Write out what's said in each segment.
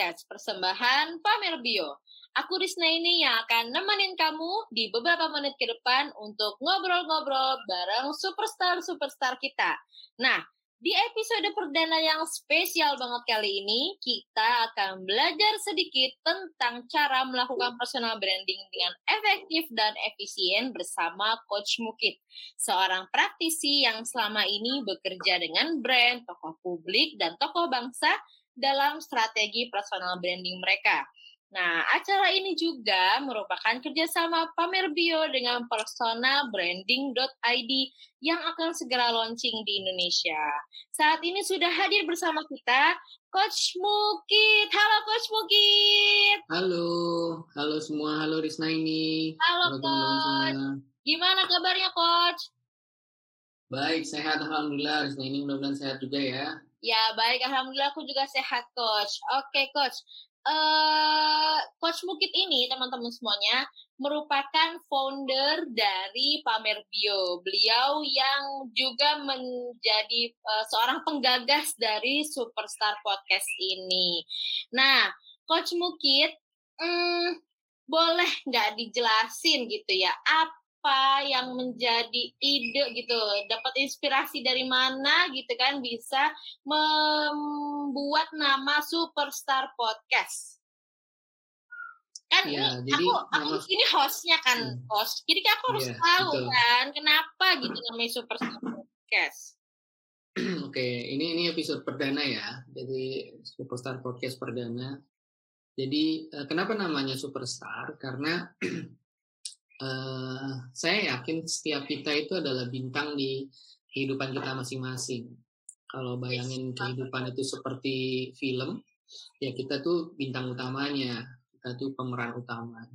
Podcast persembahan Pamer Bio. Aku Risna ini yang akan nemenin kamu di beberapa menit ke depan untuk ngobrol-ngobrol bareng superstar-superstar kita. Nah, di episode perdana yang spesial banget kali ini, kita akan belajar sedikit tentang cara melakukan personal branding dengan efektif dan efisien bersama Coach Mukit, seorang praktisi yang selama ini bekerja dengan brand, tokoh publik, dan tokoh bangsa dalam strategi personal branding mereka. Nah, acara ini juga merupakan kerjasama Pamer Bio dengan personalbranding.id yang akan segera launching di Indonesia. Saat ini sudah hadir bersama kita Coach Mukit. Halo Coach Mukit. Halo, halo semua. Halo Risna ini. Halo, halo Coach. Gimana kabarnya Coach? Baik, sehat Alhamdulillah. Risna ini mudah-mudahan sehat juga ya. Ya, baik. Alhamdulillah aku juga sehat, Coach. Oke, Coach uh, Coach Mukit ini teman-teman semuanya merupakan founder dari Pamer Bio. Beliau yang juga menjadi uh, seorang penggagas dari Superstar Podcast ini. Nah, Coach Mukit, hmm, boleh nggak dijelasin gitu ya, apa apa yang menjadi ide gitu dapat inspirasi dari mana gitu kan bisa membuat nama Superstar Podcast kan ya, ini jadi aku aku nama... ini hostnya kan hmm. host jadi aku harus ya, tahu betul. kan kenapa gitu namanya Superstar Podcast Oke, ini ini episode perdana ya. Jadi Superstar Podcast perdana. Jadi eh, kenapa namanya Superstar? Karena uh, saya yakin setiap kita itu adalah bintang di kehidupan kita masing-masing. Kalau bayangin kehidupan itu seperti film, ya kita tuh bintang utamanya, kita tuh pemeran utama.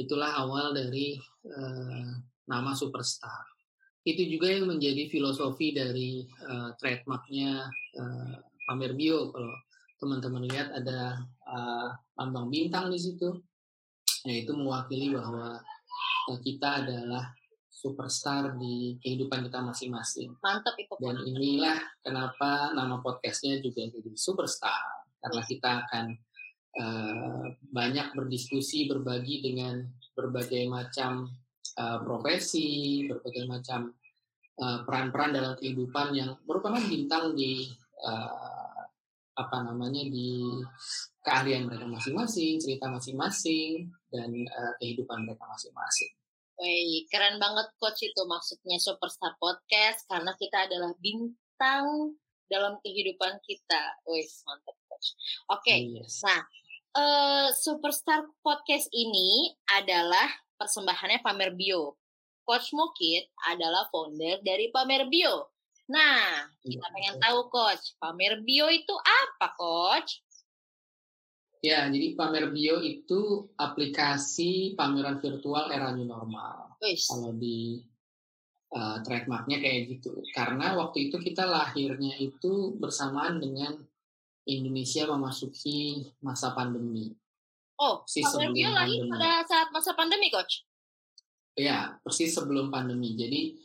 Itulah awal dari uh, nama superstar. Itu juga yang menjadi filosofi dari uh, trademarknya uh, Pamer Bio. Kalau teman-teman lihat ada uh, lambang bintang di situ, ya itu mewakili bahwa kita adalah superstar di kehidupan kita masing-masing. Mantap itu. Dan inilah kenapa nama podcastnya juga jadi superstar karena kita akan uh, banyak berdiskusi, berbagi dengan berbagai macam uh, profesi, berbagai macam uh, peran-peran dalam kehidupan yang merupakan bintang di uh, apa namanya di keahlian mereka masing-masing, cerita masing-masing, dan uh, kehidupan mereka masing-masing. Wih, keren banget coach itu maksudnya Superstar Podcast karena kita adalah bintang dalam kehidupan kita. Wih, mantap coach. Oke, okay, yes. nah uh, Superstar Podcast ini adalah persembahannya Pamer Bio. Coach Mukit adalah founder dari Pamer Bio. Nah, kita pengen tahu coach, Pamer Bio itu apa coach? Ya, jadi Pamer Bio itu aplikasi pameran virtual era new normal. Weiss. Kalau di uh, trademarknya kayak gitu. Karena waktu itu kita lahirnya itu bersamaan dengan Indonesia memasuki masa pandemi. Oh, si Pamer Bio lahir pada saat masa pandemi, Coach? Ya, persis sebelum pandemi. Jadi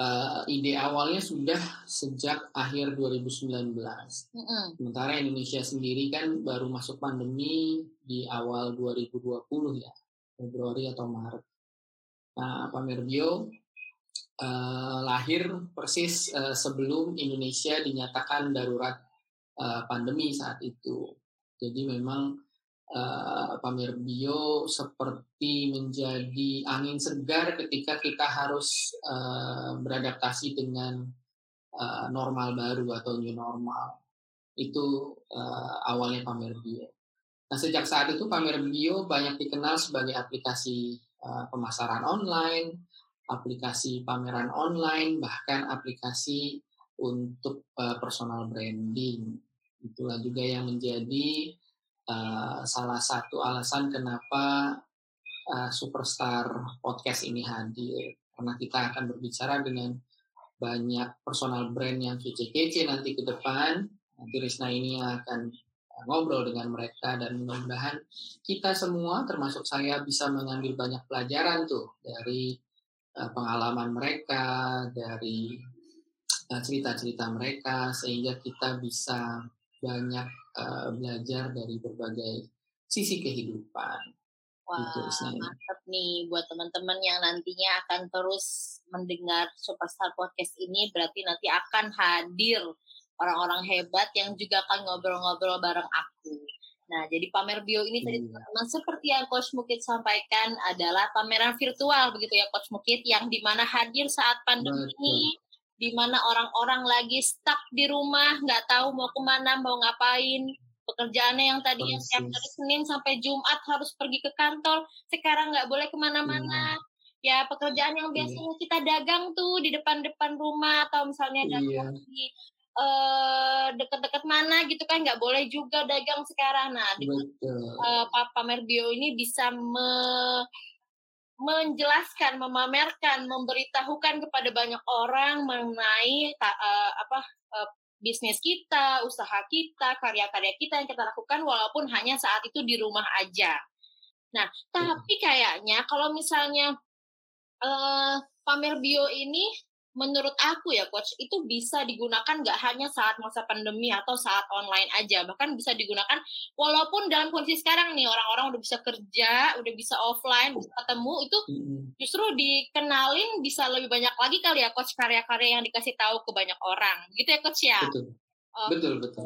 uh, ide awalnya sudah sejak akhir 2019. Mm -hmm. Sementara Indonesia sendiri kan baru masuk pandemi di awal 2020 ya, Februari atau Maret. Nah, Pamer Bio uh, lahir persis uh, sebelum Indonesia dinyatakan darurat uh, pandemi saat itu. Jadi memang uh, pamer bio seperti menjadi angin segar ketika kita harus uh, beradaptasi dengan uh, normal baru atau new normal. Itu awalnya pamer bio. Nah sejak saat itu pamer bio banyak dikenal sebagai aplikasi pemasaran online, aplikasi pameran online, bahkan aplikasi untuk personal branding. Itulah juga yang menjadi uh, salah satu alasan kenapa uh, superstar podcast ini hadir karena kita akan berbicara dengan banyak personal brand yang kece-kece nanti ke depan. Nanti Risna ini akan ngobrol dengan mereka dan mudah-mudahan kita semua termasuk saya bisa mengambil banyak pelajaran tuh dari pengalaman mereka dari cerita-cerita mereka sehingga kita bisa banyak uh, belajar dari berbagai sisi kehidupan. Wah, gitu, mantep nih buat teman-teman yang nantinya akan terus mendengar Superstar Podcast ini berarti nanti akan hadir orang-orang hebat yang juga akan ngobrol-ngobrol bareng aku. Nah, jadi pamer bio ini tadi iya. teman-teman seperti yang Coach Mukit sampaikan adalah pameran virtual begitu ya Coach Mukit yang di mana hadir saat pandemi ini di mana orang-orang lagi stuck di rumah, nggak tahu mau ke mana, mau ngapain, pekerjaannya yang tadi yang setiap hari Senin sampai Jumat harus pergi ke kantor, sekarang nggak boleh ke mana-mana. Hmm. Ya pekerjaan yang iya. biasanya hmm. kita dagang tuh di depan-depan rumah atau misalnya dagang iya. di uh, dekat-dekat mana gitu kan nggak boleh juga dagang sekarang. Nah, dengan uh, pamer bio ini bisa me menjelaskan, memamerkan, memberitahukan kepada banyak orang mengenai uh, apa uh, bisnis kita, usaha kita, karya-karya kita yang kita lakukan walaupun hanya saat itu di rumah aja. Nah, tapi kayaknya kalau misalnya uh, pamer bio ini menurut aku ya coach itu bisa digunakan nggak hanya saat masa pandemi atau saat online aja. Bahkan bisa digunakan walaupun dalam kondisi sekarang nih orang-orang udah bisa kerja udah bisa offline bisa ketemu itu justru dikenalin bisa lebih banyak lagi kali ya coach karya-karya yang dikasih tahu ke banyak orang. Gitu ya coach ya? Betul. Okay. betul betul.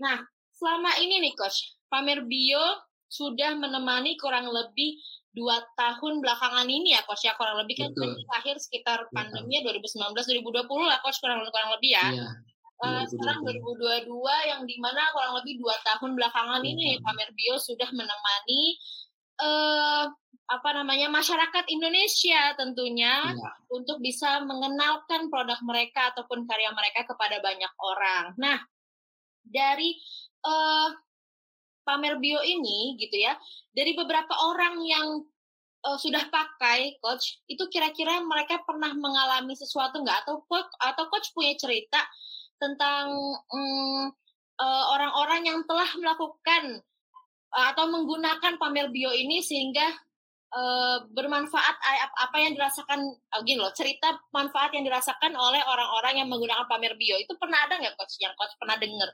Nah selama ini nih coach pamer bio sudah menemani kurang lebih dua tahun belakangan ini ya coach ya kurang lebih kan akhir sekitar iya. pandemi 2019 2020 lah coach kurang kurang lebih ya. Iya. Uh, sekarang 2022 yang di mana kurang lebih dua tahun belakangan iya. ini Pamer Bio sudah menemani uh, apa namanya masyarakat Indonesia tentunya iya. untuk bisa mengenalkan produk mereka ataupun karya mereka kepada banyak orang. Nah dari uh, pamer bio ini gitu ya dari beberapa orang yang uh, sudah pakai coach itu kira-kira mereka pernah mengalami sesuatu nggak? Atau coach atau coach punya cerita tentang um, uh, orang-orang yang telah melakukan uh, atau menggunakan pamer bio ini sehingga uh, bermanfaat apa yang dirasakan uh, gini loh cerita manfaat yang dirasakan oleh orang-orang yang menggunakan pamer bio. Itu pernah ada nggak coach yang coach pernah dengar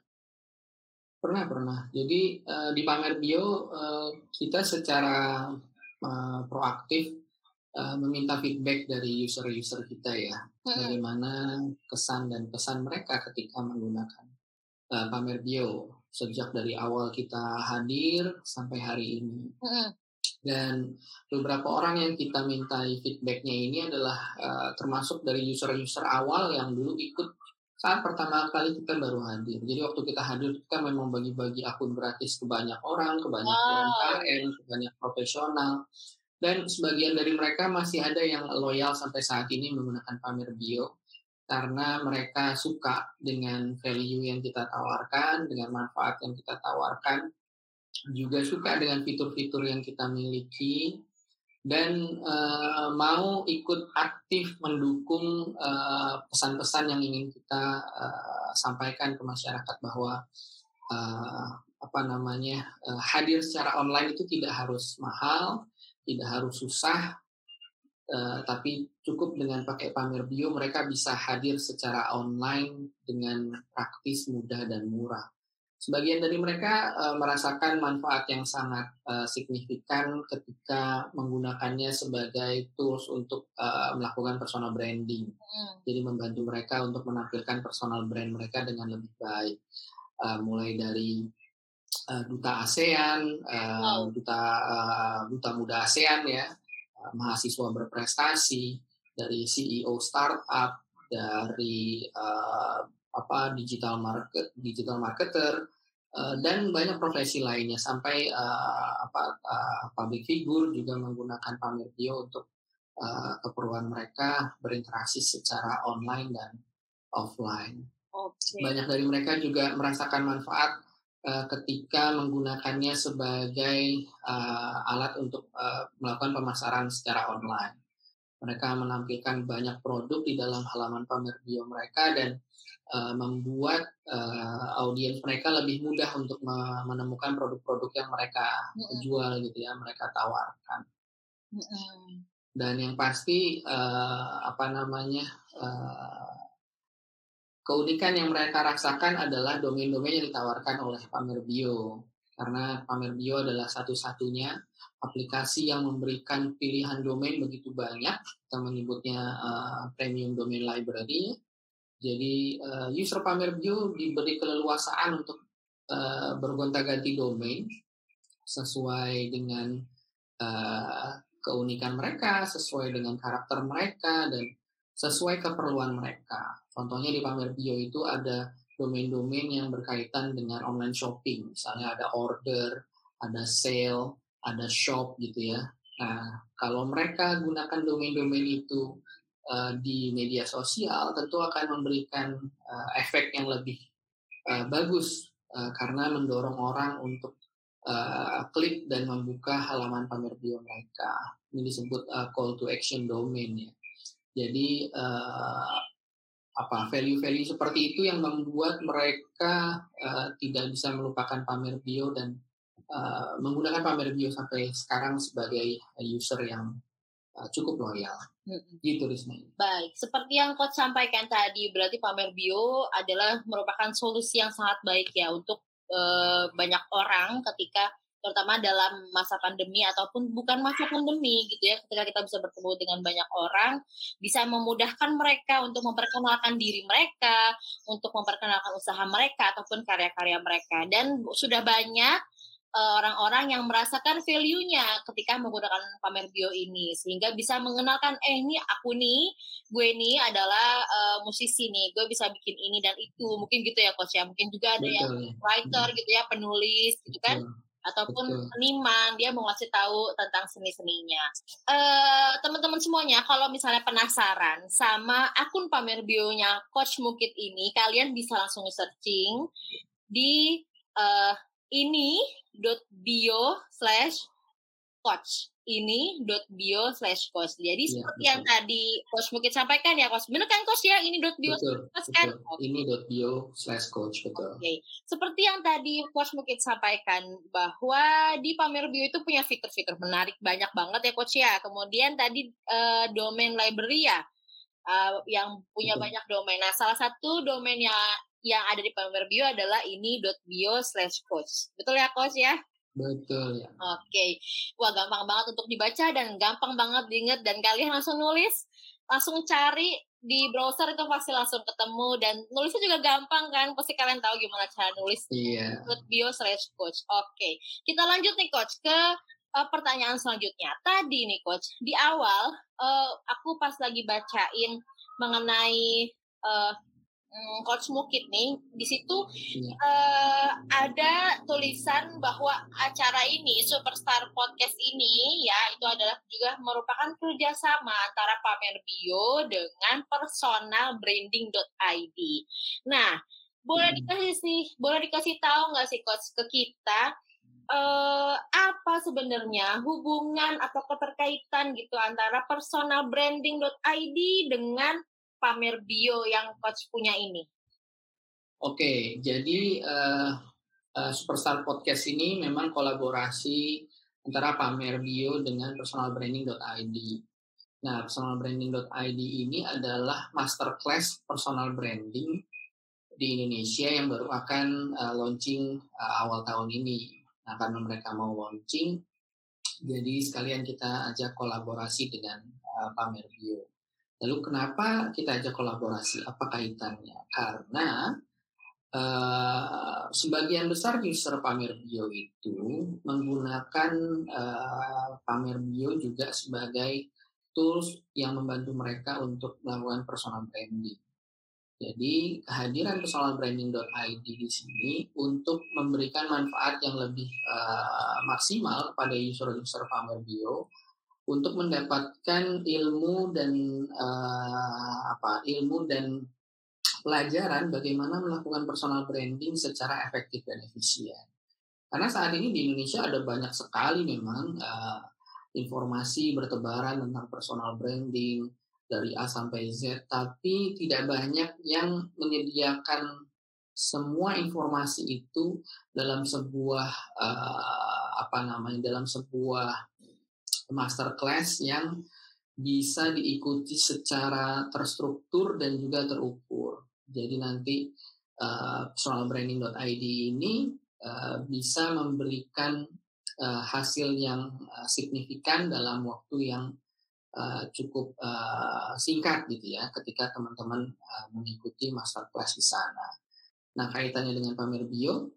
Pernah, pernah. Jadi uh, di pamer bio uh, kita secara uh, proaktif uh, meminta feedback dari user-user kita ya. Bagaimana kesan dan pesan mereka ketika menggunakan uh, pamer bio sejak dari awal kita hadir sampai hari ini. Dan beberapa orang yang kita mintai feedbacknya ini adalah uh, termasuk dari user-user awal yang dulu ikut saat pertama kali kita baru hadir. Jadi waktu kita hadir kita memang bagi-bagi akun gratis ke banyak orang, ke banyak wow. UMKM, ke banyak profesional. Dan sebagian dari mereka masih ada yang loyal sampai saat ini menggunakan pamer bio karena mereka suka dengan value yang kita tawarkan, dengan manfaat yang kita tawarkan, juga suka dengan fitur-fitur yang kita miliki, dan uh, mau ikut aktif mendukung eh, pesan-pesan uh, yang ingin kita uh, sampaikan ke masyarakat bahwa uh, apa namanya uh, hadir secara online itu tidak harus mahal, tidak harus susah, uh, tapi cukup dengan pakai pamer bio mereka bisa hadir secara online dengan praktis, mudah dan murah. Sebagian dari mereka uh, merasakan manfaat yang sangat uh, signifikan ketika menggunakannya sebagai tools untuk uh, melakukan personal branding. Hmm. Jadi membantu mereka untuk menampilkan personal brand mereka dengan lebih baik. Uh, mulai dari uh, duta ASEAN, uh, wow. duta uh, duta muda ASEAN ya, uh, mahasiswa berprestasi, dari CEO startup, dari uh, apa digital market digital marketer uh, dan banyak profesi lainnya sampai uh, apa uh, public figure juga menggunakan pamer bio untuk uh, keperluan mereka berinteraksi secara online dan offline. Okay. Banyak dari mereka juga merasakan manfaat uh, ketika menggunakannya sebagai uh, alat untuk uh, melakukan pemasaran secara online. Mereka menampilkan banyak produk di dalam halaman pamer bio mereka dan uh, membuat uh, audiens mereka lebih mudah untuk menemukan produk-produk yang mereka mm-hmm. jual gitu ya, mereka tawarkan. Mm-hmm. Dan yang pasti uh, apa namanya uh, keunikan yang mereka rasakan adalah domain-domain yang ditawarkan oleh Pamer Bio. Karena Pamer Bio adalah satu-satunya aplikasi yang memberikan pilihan domain begitu banyak. Kita menyebutnya uh, premium domain library. Jadi uh, user Pamer Bio diberi keleluasaan untuk uh, bergonta-ganti domain sesuai dengan uh, keunikan mereka, sesuai dengan karakter mereka, dan sesuai keperluan mereka. Contohnya di Pamer Bio itu ada domain-domain yang berkaitan dengan online shopping. Misalnya ada order, ada sale, ada shop gitu ya. Nah, kalau mereka gunakan domain-domain itu uh, di media sosial, tentu akan memberikan uh, efek yang lebih uh, bagus uh, karena mendorong orang untuk uh, klik dan membuka halaman pamer bio mereka. Ini disebut uh, call to action domain ya. Jadi uh, apa value-value seperti itu yang membuat mereka uh, tidak bisa melupakan pamer bio dan uh, menggunakan pamer bio sampai sekarang sebagai user yang uh, cukup loyal. Hmm. Gitu Risma. Baik, seperti yang Coach sampaikan tadi, berarti pamer bio adalah merupakan solusi yang sangat baik ya untuk uh, banyak orang ketika terutama dalam masa pandemi ataupun bukan masa pandemi gitu ya ketika kita bisa bertemu dengan banyak orang bisa memudahkan mereka untuk memperkenalkan diri mereka untuk memperkenalkan usaha mereka ataupun karya-karya mereka dan sudah banyak orang-orang yang merasakan value-nya ketika menggunakan pamer bio ini sehingga bisa mengenalkan eh ini aku nih gue nih adalah uh, musisi nih gue bisa bikin ini dan itu mungkin gitu ya coach ya mungkin juga ada Betul. yang writer gitu ya penulis gitu kan Betul ataupun Betul. seniman dia mau ngasih tahu tentang seni-seninya. Uh, teman-teman semuanya kalau misalnya penasaran sama akun pamer bionya Coach Mukit ini, kalian bisa langsung searching di uh, ini bio slash coach ini bio slash coach. Jadi ya, seperti betul. yang tadi coach mungkin sampaikan ya coach. Benar kan coach ya ini bio betul, coach kan? Ini bio slash coach betul. Oke. Okay. Seperti yang tadi coach mungkin sampaikan bahwa di pamer bio itu punya fitur-fitur menarik banyak banget ya coach ya. Kemudian tadi uh, domain library ya uh, yang punya betul. banyak domain. Nah salah satu domain yang yang ada di pamer bio adalah ini bio slash coach. Betul ya coach ya? Betul ya. Oke. Okay. Wah, gampang banget untuk dibaca dan gampang banget diingat dan kalian langsung nulis, langsung cari di browser itu pasti langsung ketemu dan nulisnya juga gampang kan pasti kalian tahu gimana cara nulis iya. bio slash coach oke okay. kita lanjut nih coach ke uh, pertanyaan selanjutnya tadi nih coach di awal uh, aku pas lagi bacain mengenai uh, Hmm, Coach Mukit nih, di situ ya. uh, ada tulisan bahwa acara ini, Superstar Podcast ini, ya itu adalah juga merupakan kerjasama antara Pamer Bio dengan personal branding.id. Nah, boleh hmm. dikasih sih, boleh dikasih tahu nggak sih Coach ke kita uh, apa sebenarnya hubungan atau keterkaitan gitu antara personal branding.id dengan pamer bio yang coach punya ini? Oke, jadi uh, uh, Superstar Podcast ini memang kolaborasi antara pamer bio dengan personalbranding.id. Nah, personalbranding.id ini adalah masterclass personal branding di Indonesia yang baru akan uh, launching uh, awal tahun ini. Nah, karena mereka mau launching, jadi sekalian kita ajak kolaborasi dengan uh, Pamer Bio. Lalu kenapa kita ajak kolaborasi? Apa kaitannya? Karena uh, sebagian besar user Pamer Bio itu menggunakan uh, Pamer Bio juga sebagai tools yang membantu mereka untuk melakukan personal branding. Jadi kehadiran personal branding.id di sini untuk memberikan manfaat yang lebih uh, maksimal pada user-user Pamer Bio untuk mendapatkan ilmu dan uh, apa ilmu dan pelajaran bagaimana melakukan personal branding secara efektif dan efisien. Karena saat ini di Indonesia ada banyak sekali memang uh, informasi bertebaran tentang personal branding dari A sampai Z, tapi tidak banyak yang menyediakan semua informasi itu dalam sebuah uh, apa namanya dalam sebuah masterclass yang bisa diikuti secara terstruktur dan juga terukur. Jadi nanti uh, personalbranding.id ini uh, bisa memberikan uh, hasil yang signifikan dalam waktu yang cukup singkat gitu ya ketika teman-teman uh, mengikuti masterclass di sana. Nah kaitannya dengan pamer bio,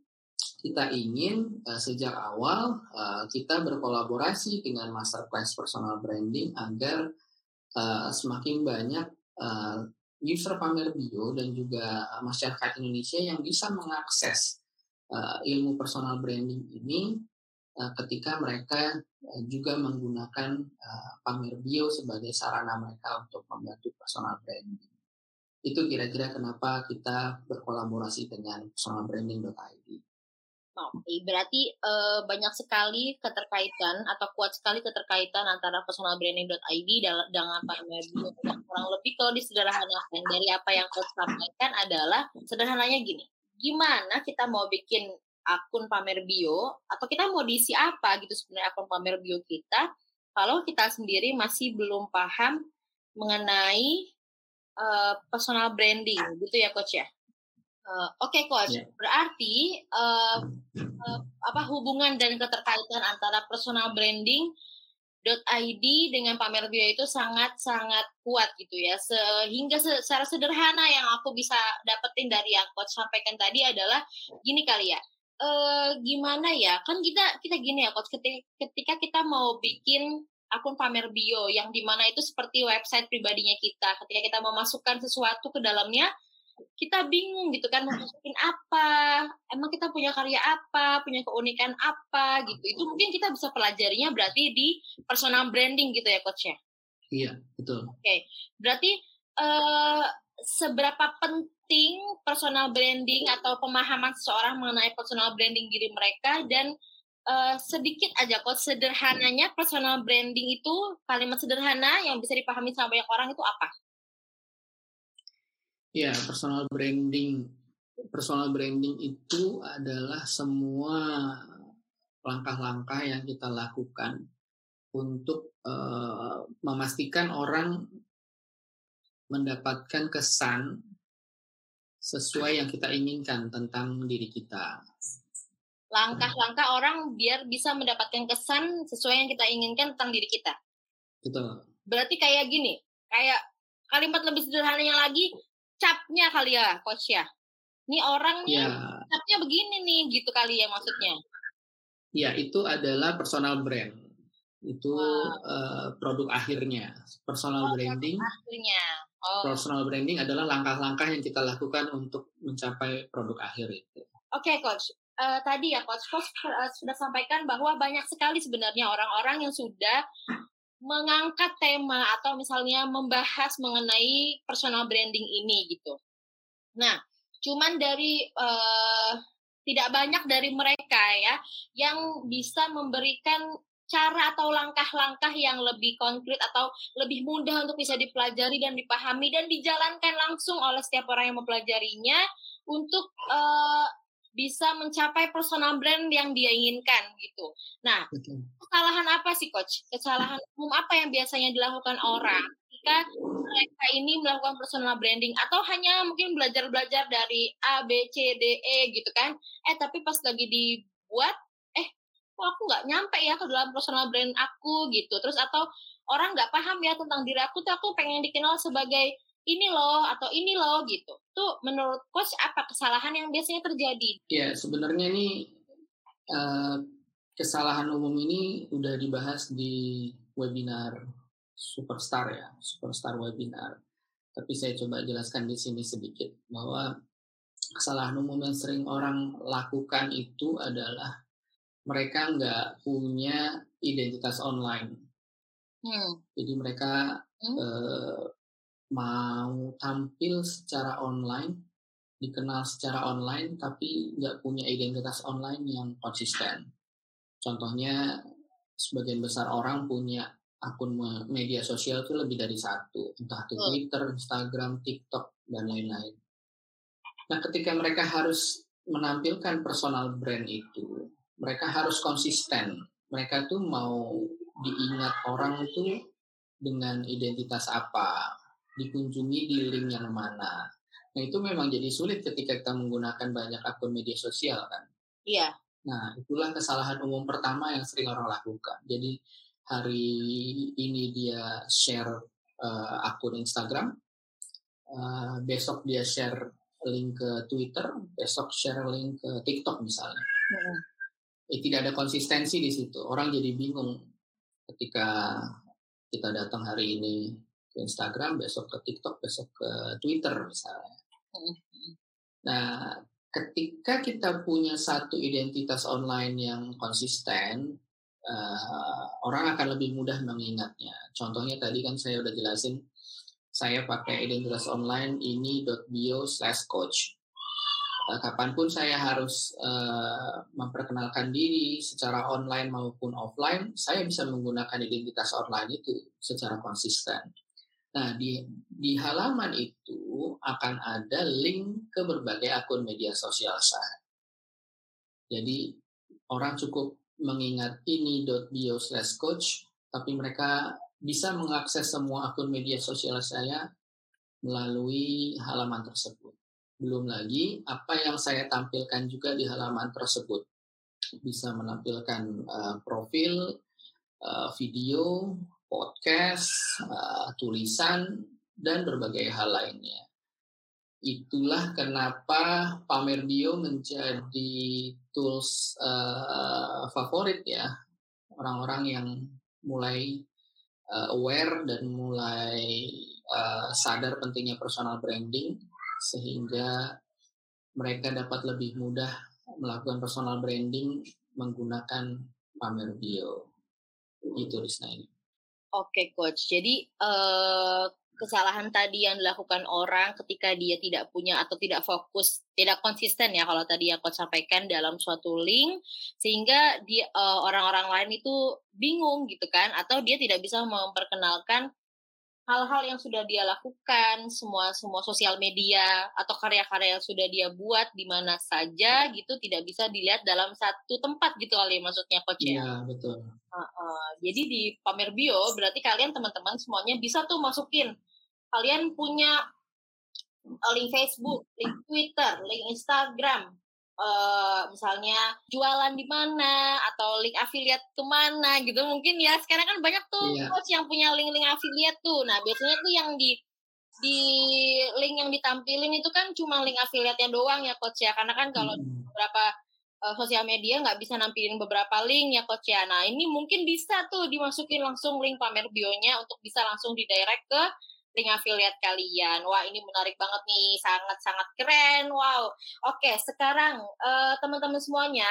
kita ingin uh, sejak awal uh, kita berkolaborasi dengan masterclass personal branding agar uh, semakin banyak uh, user pamer bio dan juga masyarakat Indonesia yang bisa mengakses uh, ilmu personal branding ini uh, ketika mereka juga menggunakan uh, pamer bio sebagai sarana mereka untuk membantu personal branding. Itu kira-kira kenapa kita berkolaborasi dengan personalbranding.id. Oke, berarti uh, banyak sekali keterkaitan atau kuat sekali keterkaitan antara personalbranding.id dengan pamer bio. Kurang lebih kalau disederhanakan dari apa yang kau sampaikan adalah sederhananya gini, gimana kita mau bikin akun pamer bio atau kita mau diisi apa gitu sebenarnya akun pamer bio kita kalau kita sendiri masih belum paham mengenai uh, personal branding gitu ya coach ya. Uh, Oke okay, coach, yeah. berarti uh, uh, apa hubungan dan keterkaitan antara personal branding .id dengan pamer bio itu sangat sangat kuat gitu ya. Sehingga secara sederhana yang aku bisa dapetin dari yang coach sampaikan tadi adalah gini kali ya. Gimana ya? Kan kita kita gini ya coach. Ketika, ketika kita mau bikin akun pamer bio yang di mana itu seperti website pribadinya kita ketika kita mau masukkan sesuatu ke dalamnya kita bingung gitu kan mau masukin apa emang kita punya karya apa punya keunikan apa gitu itu mungkin kita bisa pelajarinya berarti di personal branding gitu ya coach ya iya betul oke okay. berarti uh, seberapa penting personal branding atau pemahaman seseorang mengenai personal branding diri mereka dan uh, sedikit aja kok sederhananya personal branding itu kalimat sederhana yang bisa dipahami sama banyak orang itu apa? Ya, personal branding. Personal branding itu adalah semua langkah-langkah yang kita lakukan untuk uh, memastikan orang mendapatkan kesan sesuai yang kita inginkan tentang diri kita. Langkah-langkah orang biar bisa mendapatkan kesan sesuai yang kita inginkan tentang diri kita. Betul. Berarti kayak gini, kayak kalimat lebih sederhananya lagi, capnya kali ya coach ya? Ini orangnya ya. capnya begini nih gitu kali ya maksudnya? Ya itu adalah personal brand. Itu wow. uh, produk akhirnya. Personal oh, branding. akhirnya. Oh. personal branding adalah langkah-langkah yang kita lakukan untuk mencapai produk akhir itu. Oke okay, coach. Uh, tadi ya coach. Coach uh, sudah sampaikan bahwa banyak sekali sebenarnya orang-orang yang sudah mengangkat tema atau misalnya membahas mengenai personal branding ini gitu. Nah, cuman dari uh, tidak banyak dari mereka ya yang bisa memberikan cara atau langkah-langkah yang lebih konkret atau lebih mudah untuk bisa dipelajari dan dipahami dan dijalankan langsung oleh setiap orang yang mempelajarinya untuk uh, bisa mencapai personal brand yang dia inginkan gitu. Nah, Betul. kesalahan apa sih coach? Kesalahan umum apa yang biasanya dilakukan orang ketika mereka ini melakukan personal branding atau hanya mungkin belajar-belajar dari A, B, C, D, E gitu kan? Eh tapi pas lagi dibuat, eh kok aku nggak nyampe ya ke dalam personal brand aku gitu. Terus atau orang nggak paham ya tentang diri aku tuh aku pengen dikenal sebagai ini loh atau ini loh gitu. Tuh menurut coach apa kesalahan yang biasanya terjadi? Ya sebenarnya ini uh, kesalahan umum ini udah dibahas di webinar Superstar ya, Superstar webinar. Tapi saya coba jelaskan di sini sedikit bahwa kesalahan umum yang sering orang lakukan itu adalah mereka nggak punya identitas online. Hmm. Jadi mereka hmm. uh, mau tampil secara online, dikenal secara online, tapi nggak punya identitas online yang konsisten. Contohnya, sebagian besar orang punya akun media sosial itu lebih dari satu, entah itu Twitter, Instagram, TikTok, dan lain-lain. Nah, ketika mereka harus menampilkan personal brand itu, mereka harus konsisten. Mereka tuh mau diingat orang itu dengan identitas apa, dikunjungi di link yang mana. Nah itu memang jadi sulit ketika kita menggunakan banyak akun media sosial kan. Iya. Nah itulah kesalahan umum pertama yang sering orang lakukan. Jadi hari ini dia share uh, akun Instagram, uh, besok dia share link ke Twitter, besok share link ke TikTok misalnya. Mm. Eh, tidak ada konsistensi di situ. Orang jadi bingung ketika kita datang hari ini ke Instagram, besok ke TikTok, besok ke Twitter misalnya. Nah, ketika kita punya satu identitas online yang konsisten, uh, orang akan lebih mudah mengingatnya. Contohnya tadi kan saya udah jelasin, saya pakai identitas online ini .bio slash coach. Uh, kapan pun saya harus uh, memperkenalkan diri secara online maupun offline, saya bisa menggunakan identitas online itu secara konsisten. Nah, di, di halaman itu akan ada link ke berbagai akun media sosial saya. Jadi, orang cukup mengingat ini.bio slash coach, tapi mereka bisa mengakses semua akun media sosial saya melalui halaman tersebut. Belum lagi apa yang saya tampilkan juga di halaman tersebut. Bisa menampilkan uh, profil, uh, video, podcast, uh, tulisan, dan berbagai hal lainnya. Itulah kenapa Pamer Bio menjadi tools uh, favorit ya orang-orang yang mulai uh, aware dan mulai uh, sadar pentingnya personal branding sehingga mereka dapat lebih mudah melakukan personal branding menggunakan Pamer Bio. Itu Risna ini. Oke, coach. Jadi uh, kesalahan tadi yang dilakukan orang ketika dia tidak punya atau tidak fokus, tidak konsisten ya kalau tadi yang coach sampaikan dalam suatu link sehingga dia uh, orang-orang lain itu bingung gitu kan atau dia tidak bisa memperkenalkan hal-hal yang sudah dia lakukan, semua semua sosial media atau karya-karya yang sudah dia buat di mana saja gitu tidak bisa dilihat dalam satu tempat gitu kali maksudnya coach ya. Iya, betul. Uh, uh, jadi di pamer bio berarti kalian teman-teman semuanya bisa tuh masukin. Kalian punya link Facebook, link Twitter, link Instagram, uh, misalnya jualan di mana atau link affiliate ke mana gitu mungkin ya sekarang kan banyak tuh yeah. coach yang punya link-link affiliate tuh nah biasanya tuh yang di di link yang ditampilin itu kan cuma link affiliate-nya doang ya coach ya karena kan kalau hmm. beberapa uh, sosial media nggak bisa nampilin beberapa link ya coach ya nah ini mungkin bisa tuh dimasukin langsung link pamer bionya untuk bisa langsung di direct ke link affiliate kalian. Wah, ini menarik banget nih, sangat-sangat keren. Wow. Oke, sekarang uh, teman-teman semuanya,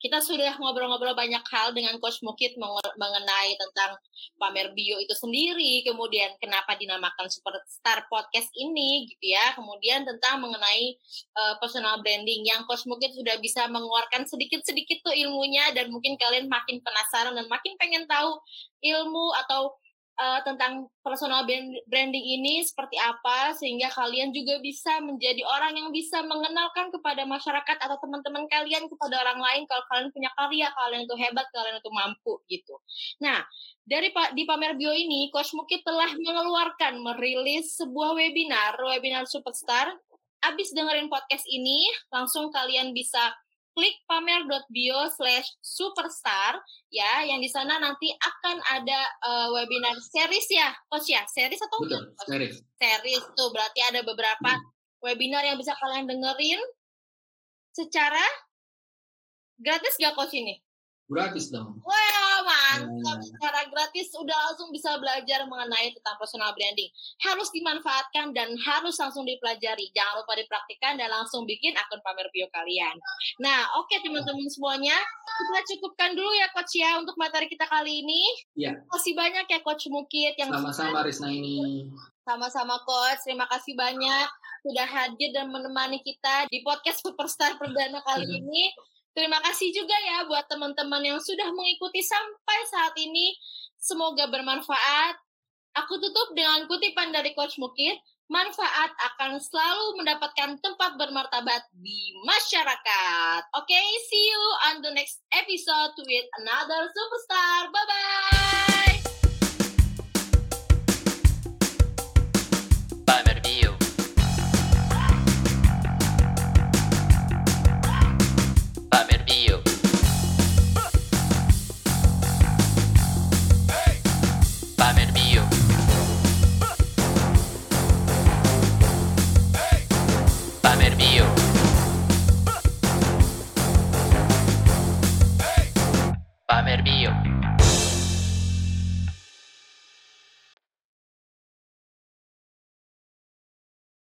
kita sudah ngobrol-ngobrol banyak hal dengan Coach Mukit mengenai tentang pamer bio itu sendiri, kemudian kenapa dinamakan Superstar Podcast ini gitu ya, kemudian tentang mengenai uh, personal branding yang Coach Mukit sudah bisa mengeluarkan sedikit-sedikit tuh ilmunya dan mungkin kalian makin penasaran dan makin pengen tahu ilmu atau uh, tentang personal branding ini seperti apa sehingga kalian juga bisa menjadi orang yang bisa mengenalkan kepada masyarakat atau teman-teman kalian kepada orang lain kalau kalian punya karya, kalian itu hebat, kalian itu mampu gitu. Nah, dari di pamer bio ini Coach Mukit telah mengeluarkan merilis sebuah webinar, webinar Superstar. Abis dengerin podcast ini, langsung kalian bisa klik pamer.bio slash superstar ya yang di sana nanti akan ada uh, webinar series ya coach ya? Series atau Betul, series. Series tuh berarti ada beberapa hmm. webinar yang bisa kalian dengerin secara gratis gak coach ini gratis dong. Wow mantap. Hmm. secara gratis udah langsung bisa belajar mengenai tentang personal branding. Harus dimanfaatkan dan harus langsung dipelajari. Jangan lupa dipraktikkan dan langsung bikin akun pamer bio kalian. Nah oke okay, teman-teman semuanya. Kita cukupkan dulu ya coach ya untuk materi kita kali ini. Ya kasih banyak ya coach Mukit yang sama-sama Risna ini. Sama-sama coach. Terima kasih banyak sudah hadir dan menemani kita di podcast Superstar Perdana kali ini Terima kasih juga ya buat teman-teman yang sudah mengikuti sampai saat ini. Semoga bermanfaat. Aku tutup dengan kutipan dari Coach Mukit. Manfaat akan selalu mendapatkan tempat bermartabat di masyarakat. Oke, okay, see you on the next episode with another superstar. Bye-bye!